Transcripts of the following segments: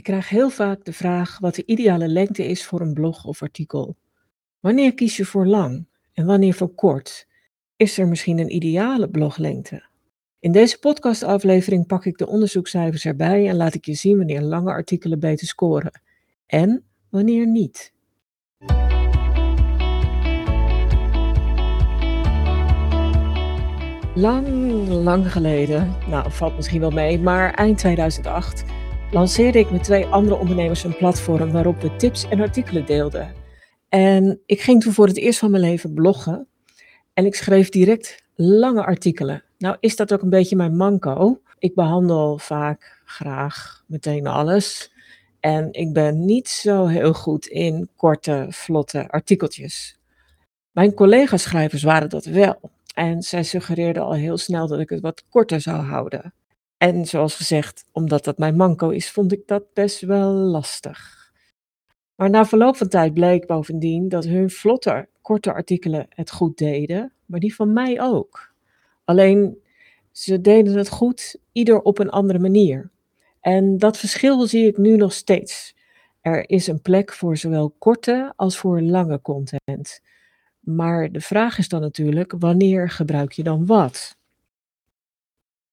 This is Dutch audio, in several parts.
Ik krijg heel vaak de vraag wat de ideale lengte is voor een blog of artikel. Wanneer kies je voor lang en wanneer voor kort? Is er misschien een ideale bloglengte? In deze podcastaflevering pak ik de onderzoekscijfers erbij en laat ik je zien wanneer lange artikelen beter scoren en wanneer niet. Lang, lang geleden, nou valt misschien wel mee, maar eind 2008 lanceerde ik met twee andere ondernemers een platform waarop we tips en artikelen deelden. En ik ging toen voor het eerst van mijn leven bloggen en ik schreef direct lange artikelen. Nou is dat ook een beetje mijn manco. Ik behandel vaak graag meteen alles. En ik ben niet zo heel goed in korte, vlotte artikeltjes. Mijn collega-schrijvers waren dat wel. En zij suggereerden al heel snel dat ik het wat korter zou houden. En zoals gezegd, omdat dat mijn manco is, vond ik dat best wel lastig. Maar na verloop van tijd bleek bovendien dat hun vlotte, korte artikelen het goed deden, maar die van mij ook. Alleen ze deden het goed, ieder op een andere manier. En dat verschil zie ik nu nog steeds. Er is een plek voor zowel korte als voor lange content. Maar de vraag is dan natuurlijk, wanneer gebruik je dan wat?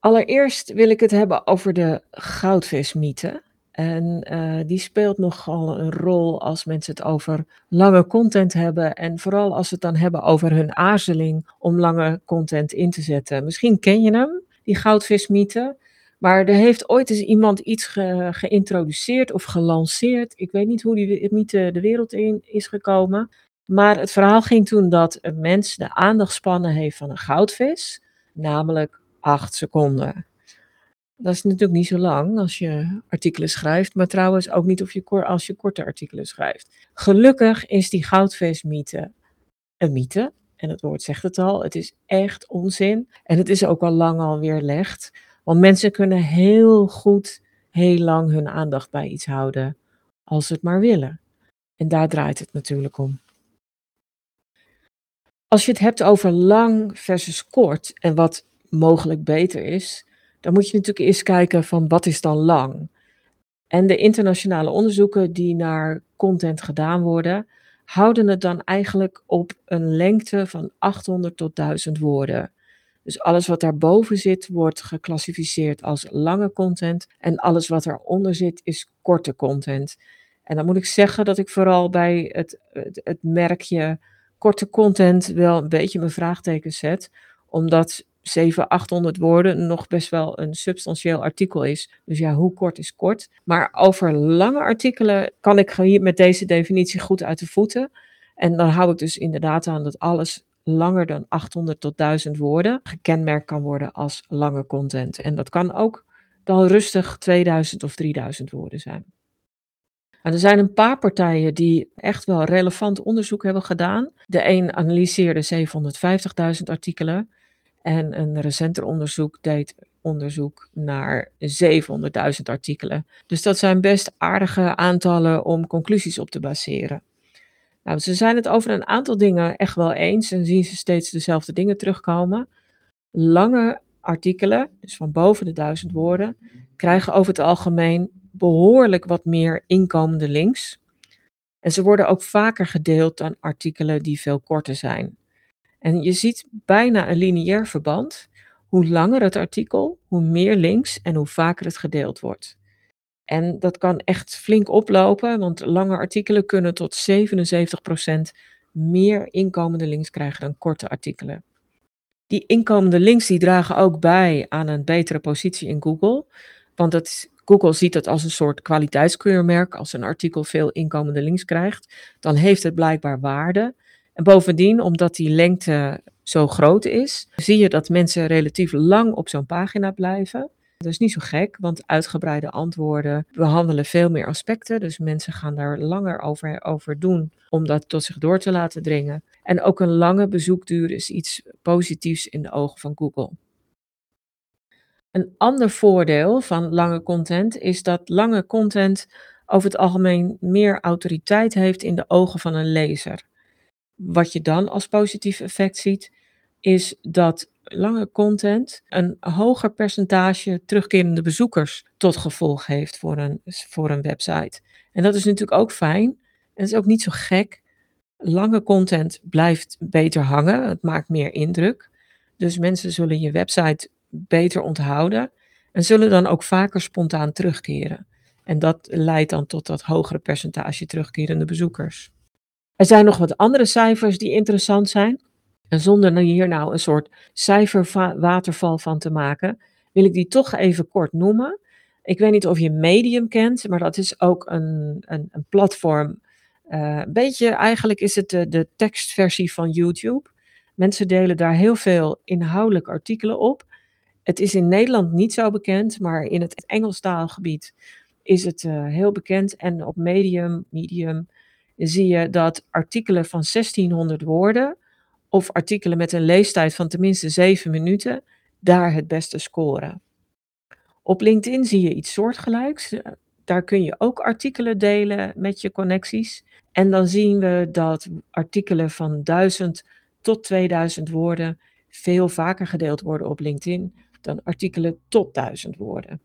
Allereerst wil ik het hebben over de goudvismythe. En uh, die speelt nogal een rol als mensen het over lange content hebben. En vooral als ze het dan hebben over hun aarzeling om lange content in te zetten. Misschien ken je hem, die goudvismythe. Maar er heeft ooit eens iemand iets ge geïntroduceerd of gelanceerd. Ik weet niet hoe die mythe de wereld in is gekomen. Maar het verhaal ging toen dat een mens de aandachtspannen heeft van een goudvis. Namelijk 8 seconden. Dat is natuurlijk niet zo lang als je artikelen schrijft, maar trouwens ook niet of je, als je korte artikelen schrijft. Gelukkig is die goudvismythe een mythe. En het woord zegt het al, het is echt onzin. En het is ook al lang al weerlegd. Want mensen kunnen heel goed, heel lang hun aandacht bij iets houden, als ze het maar willen. En daar draait het natuurlijk om. Als je het hebt over lang versus kort en wat mogelijk beter is, dan moet je natuurlijk eerst kijken van wat is dan lang. En de internationale onderzoeken die naar content gedaan worden, houden het dan eigenlijk op een lengte van 800 tot 1000 woorden. Dus alles wat daarboven zit, wordt geclassificeerd als lange content. En alles wat eronder zit, is korte content. En dan moet ik zeggen dat ik vooral bij het, het, merkje korte content wel een beetje mijn vraagteken zet. Omdat 700, 800 woorden nog best wel een substantieel artikel is. Dus ja, hoe kort is kort? Maar over lange artikelen kan ik hier met deze definitie goed uit de voeten. En dan hou ik dus inderdaad aan dat alles langer dan 800 tot 1000 woorden gekenmerkt kan worden als lange content. En dat kan ook dan rustig 2000 of 3000 woorden zijn. er zijn een paar partijen die echt wel relevant onderzoek hebben gedaan. De een analyseerde 750.000 artikelen. En een recenter onderzoek deed onderzoek naar 700.000 artikelen. Dus dat zijn best aardige aantallen om conclusies op te baseren. Nou, ze zijn het over een aantal dingen echt wel eens en zien ze steeds dezelfde dingen terugkomen. Lange artikelen, dus van boven de duizend woorden, krijgen over het algemeen behoorlijk wat meer inkomende links. En ze worden ook vaker gedeeld dan artikelen die veel korter zijn. En je ziet bijna een lineair verband. Hoe langer het artikel, hoe meer links en hoe vaker het gedeeld wordt. En dat kan echt flink oplopen, want lange artikelen kunnen tot 77% meer inkomende links krijgen dan korte artikelen. Die inkomende links die dragen ook bij aan een betere positie in Google, want dat, Google ziet dat als een soort kwaliteitskeurmerk. Als een artikel veel inkomende links krijgt, dan heeft het blijkbaar waarde. En bovendien, omdat die lengte zo groot is, zie je dat mensen relatief lang op zo'n pagina blijven. Dat is niet zo gek, want uitgebreide antwoorden behandelen veel meer aspecten. Dus mensen gaan daar langer over, over doen om dat tot zich door te laten dringen. En ook een lange bezoekduur is iets positiefs in de ogen van Google. Een ander voordeel van lange content is dat lange content over het algemeen meer autoriteit heeft in de ogen van een lezer. Wat je dan als positief effect ziet, is dat lange content een hoger percentage terugkerende bezoekers tot gevolg heeft voor een, voor een website. En dat is natuurlijk ook fijn. En het is ook niet zo gek. Lange content blijft beter hangen. Het maakt meer indruk. Dus mensen zullen je website beter onthouden en zullen dan ook vaker spontaan terugkeren. En dat leidt dan tot dat hogere percentage terugkerende bezoekers. Er zijn nog wat andere cijfers die interessant zijn. En zonder hier nou een soort cijferwaterval van te maken, wil ik die toch even kort noemen. Ik weet niet of je Medium kent, maar dat is ook een, een, een platform. Uh, een beetje, eigenlijk is het de, tekstversie van YouTube. Mensen delen daar heel veel inhoudelijke artikelen op. Het is in Nederland niet zo bekend, maar in het Engelstaalgebied is het uh, heel bekend. En op Medium, Medium zie je dat artikelen van 1600 woorden of artikelen met een leestijd van tenminste 7 minuten daar het beste scoren. Op LinkedIn zie je iets soortgelijks. Daar kun je ook artikelen delen met je connecties. En dan zien we dat artikelen van 1000 tot 2000 woorden veel vaker gedeeld worden op LinkedIn dan artikelen tot 1000 woorden.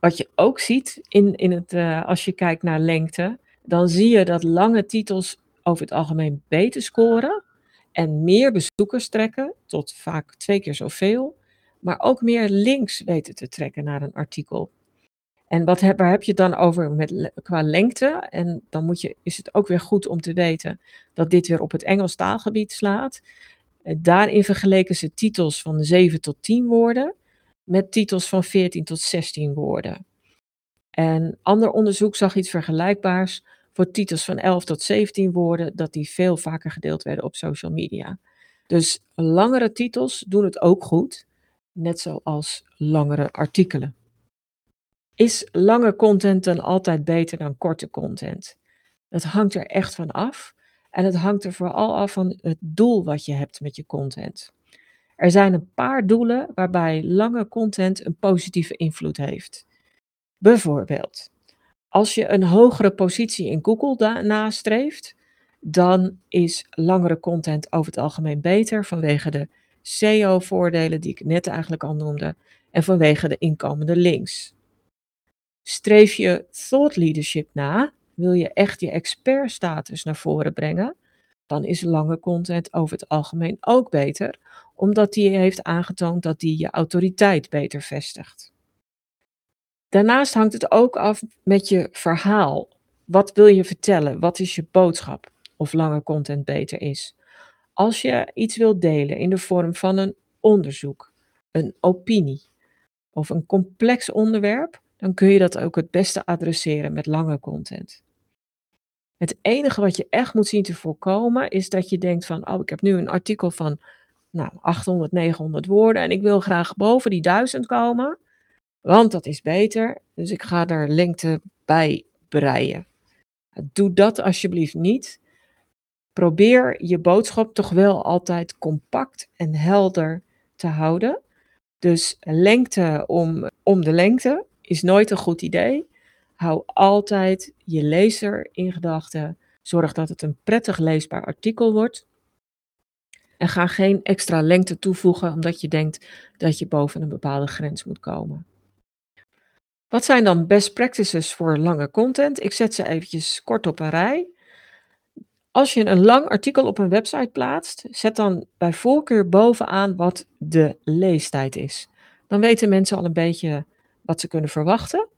Wat je ook ziet in, in het, uh, als je kijkt naar lengte, dan zie je dat lange titels over het algemeen beter scoren en meer bezoekers trekken, tot vaak twee keer zoveel, maar ook meer links weten te trekken naar een artikel. En wat heb, waar heb je het dan over met, qua lengte? En dan moet je, is het ook weer goed om te weten dat dit weer op het Engels taalgebied slaat. Daarin vergeleken ze titels van 7 tot 10 woorden met titels van 14 tot 16 woorden. En ander onderzoek zag iets vergelijkbaars voor titels van 11 tot 17 woorden, dat die veel vaker gedeeld werden op social media. Dus langere titels doen het ook goed, net zoals langere artikelen. Is lange content dan altijd beter dan korte content? Het hangt er echt van af. En het hangt er vooral af van het doel wat je hebt met je content. Er zijn een paar doelen waarbij lange content een positieve invloed heeft. Bijvoorbeeld, als je een hogere positie in Google nastreeft, dan is langere content over het algemeen beter vanwege de SEO-voordelen die ik net eigenlijk al noemde en vanwege de inkomende links. Streef je thought leadership na, wil je echt je expertstatus naar voren brengen, dan is lange content over het algemeen ook beter, omdat die heeft aangetoond dat die je autoriteit beter vestigt. Daarnaast hangt het ook af met je verhaal. Wat wil je vertellen? Wat is je boodschap? Of lange content beter is. Als je iets wilt delen in de vorm van een onderzoek, een opinie of een complex onderwerp, dan kun je dat ook het beste adresseren met lange content. Het enige wat je echt moet zien te voorkomen is dat je denkt van, oh, ik heb nu een artikel van nou, 800, 900 woorden en ik wil graag boven die 1000 komen, want dat is beter. Dus ik ga daar lengte bij breien. Doe dat alsjeblieft niet. Probeer je boodschap toch wel altijd compact en helder te houden. Dus lengte om, om de lengte is nooit een goed idee. Hou altijd je lezer in gedachten. Zorg dat het een prettig leesbaar artikel wordt. En ga geen extra lengte toevoegen omdat je denkt dat je boven een bepaalde grens moet komen. Wat zijn dan best practices voor lange content? Ik zet ze eventjes kort op een rij. Als je een lang artikel op een website plaatst, zet dan bij voorkeur bovenaan wat de leestijd is. Dan weten mensen al een beetje wat ze kunnen verwachten.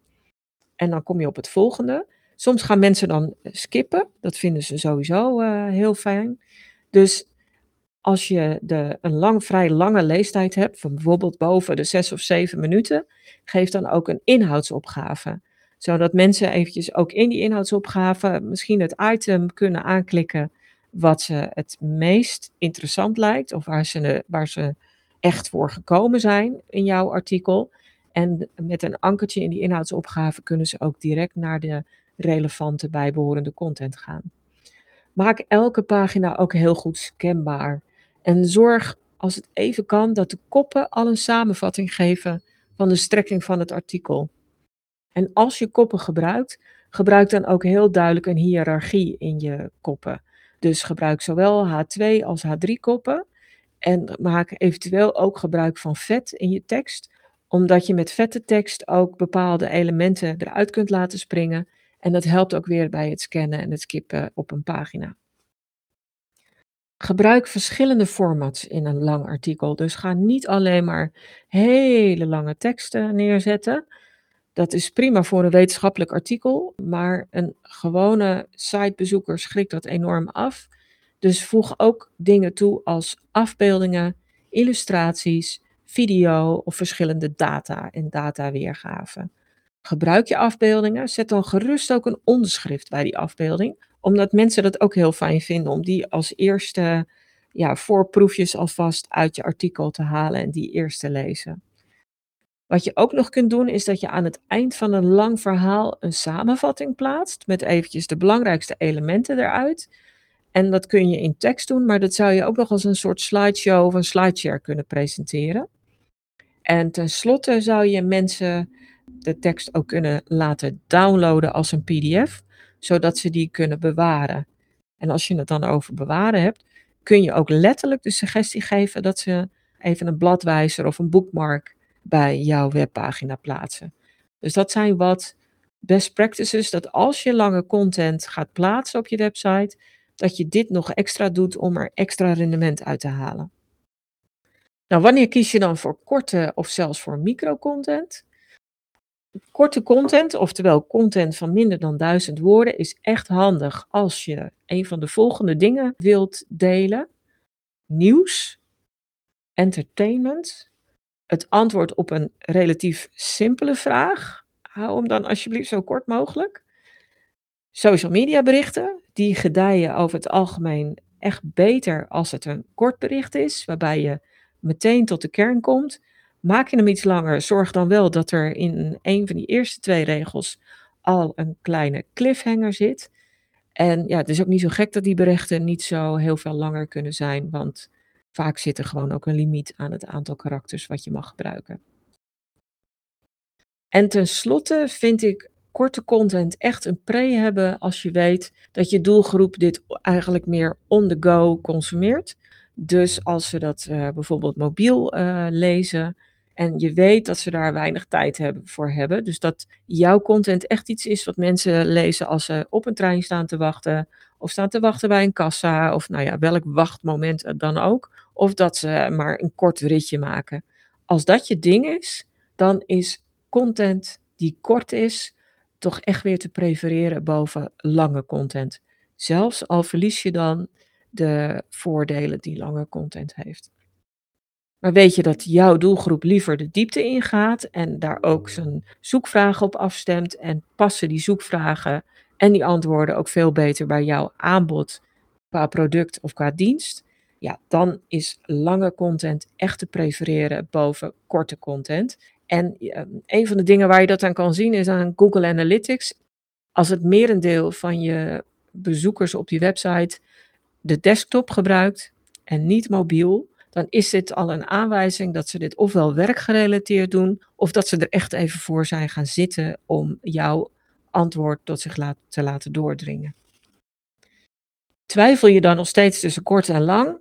En dan kom je op het volgende. Soms gaan mensen dan skippen. Dat vinden ze sowieso uh, heel fijn. Dus als je de, een lang, vrij lange leestijd hebt, van bijvoorbeeld boven de zes of zeven minuten, geef dan ook een inhoudsopgave. Zodat mensen eventjes ook in die inhoudsopgave misschien het item kunnen aanklikken wat ze het meest interessant lijkt, of waar ze, waar ze echt voor gekomen zijn in jouw artikel. En met een ankertje in die inhoudsopgave kunnen ze ook direct naar de relevante bijbehorende content gaan. Maak elke pagina ook heel goed scanbaar. En zorg, als het even kan, dat de koppen al een samenvatting geven van de strekking van het artikel. En als je koppen gebruikt, gebruik dan ook heel duidelijk een hiërarchie in je koppen. Dus gebruik zowel H2 als H3 koppen En maak eventueel ook gebruik van vet in je tekst, omdat je met vette tekst ook bepaalde elementen eruit kunt laten springen. En dat helpt ook weer bij het scannen en het skippen op een pagina. Gebruik verschillende formats in een lang artikel. Dus ga niet alleen maar hele lange teksten neerzetten. Dat is prima voor een wetenschappelijk artikel, maar een gewone sitebezoeker schrikt dat enorm af. Dus voeg ook dingen toe als afbeeldingen, illustraties, video of verschillende data en dataweergaven. Gebruik je afbeeldingen, zet dan gerust ook een onderschrift bij die afbeelding, omdat mensen dat ook heel fijn vinden om die als eerste ja, voorproefjes alvast uit je artikel te halen en die eerst te lezen. Wat je ook nog kunt doen is dat je aan het eind van een lang verhaal een samenvatting plaatst met eventjes de belangrijkste elementen eruit. En dat kun je in tekst doen, maar dat zou je ook nog als een soort slideshow of een slideshare kunnen presenteren. En tenslotte zou je mensen de tekst ook kunnen laten downloaden als een PDF, zodat ze die kunnen bewaren. En als je het dan over bewaren hebt, kun je ook letterlijk de suggestie geven dat ze even een bladwijzer of een bookmark bij jouw webpagina plaatsen. Dus dat zijn wat best practices, dat als je lange content gaat plaatsen op je website, dat je dit nog extra doet om er extra rendement uit te halen. Nou, wanneer kies je dan voor korte of zelfs voor microcontent? Korte content, oftewel content van minder dan duizend woorden, is echt handig als je een van de volgende dingen wilt delen: nieuws, entertainment, het antwoord op een relatief simpele vraag. Hou hem dan alsjeblieft zo kort mogelijk. Social media berichten, die gedijen over het algemeen echt beter als het een kort bericht is, waarbij je meteen tot de kern komt. Maak je hem iets langer, zorg dan wel dat er in een van die eerste twee regels al een kleine cliffhanger zit. En ja, het is ook niet zo gek dat die berichten niet zo heel veel langer kunnen zijn, want vaak zit er gewoon ook een limiet aan het aantal karakters wat je mag gebruiken. En tenslotte vind ik korte content echt een pre hebben als je weet dat je doelgroep dit eigenlijk meer on the go consumeert. Dus als ze dat uh, bijvoorbeeld mobiel uh, lezen en je weet dat ze daar weinig tijd hebben voor hebben. Dus dat jouw content echt iets is wat mensen lezen als ze op een trein staan te wachten of staan te wachten bij een kassa of nou ja, welk wachtmoment dan ook. Of dat ze maar een kort ritje maken. Als dat je ding is, dan is content die kort is, toch echt weer te prefereren boven lange content. Zelfs al verlies je dan de voordelen die lange content heeft. Maar weet je dat jouw doelgroep liever de diepte ingaat en daar ook zijn zoekvragen op afstemt en passen die zoekvragen en die antwoorden ook veel beter bij jouw aanbod qua product of qua dienst? Ja, dan is lange content echt te prefereren boven korte content. En ehm, een van de dingen waar je dat aan kan zien is aan Google Analytics. Als het merendeel van je bezoekers op die website de desktop gebruikt en niet mobiel, dan is dit al een aanwijzing dat ze dit ofwel werkgerelateerd doen, of dat ze er echt even voor zijn gaan zitten om jouw antwoord tot zich laat, te laten doordringen. Twijfel je dan nog steeds tussen kort en lang?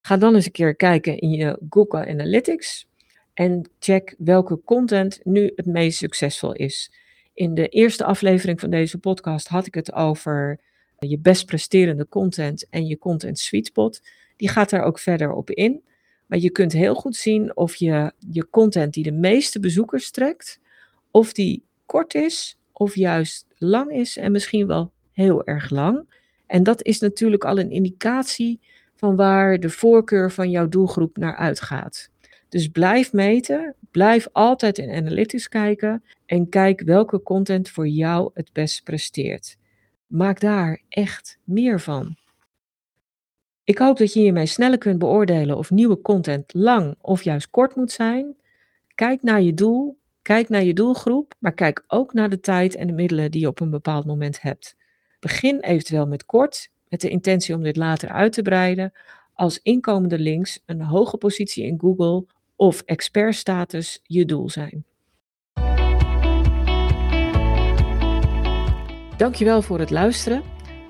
Ga dan eens een keer kijken in je Google Analytics en check welke content nu het meest succesvol is. In de eerste aflevering van deze podcast had ik het over je best presterende content en je content sweet spot. Die gaat daar ook verder op in. Maar je kunt heel goed zien of je je content die de meeste bezoekers trekt, of die kort is of juist lang is en misschien wel heel erg lang. En dat is natuurlijk al een indicatie van waar de voorkeur van jouw doelgroep naar uitgaat. Dus blijf meten, blijf altijd in analytics kijken en kijk welke content voor jou het best presteert. Maak daar echt meer van. Ik hoop dat je hiermee sneller kunt beoordelen of nieuwe content lang of juist kort moet zijn. Kijk naar je doel, kijk naar je doelgroep, maar kijk ook naar de tijd en de middelen die je op een bepaald moment hebt. Begin eventueel met kort, met de intentie om dit later uit te breiden, als inkomende links een hoge positie in Google of expertstatus je doel zijn. Dankjewel voor het luisteren.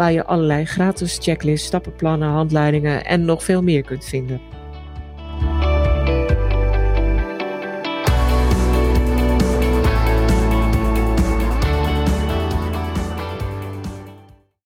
waar je allerlei gratis checklists, stappenplannen, handleidingen en nog veel meer kunt vinden.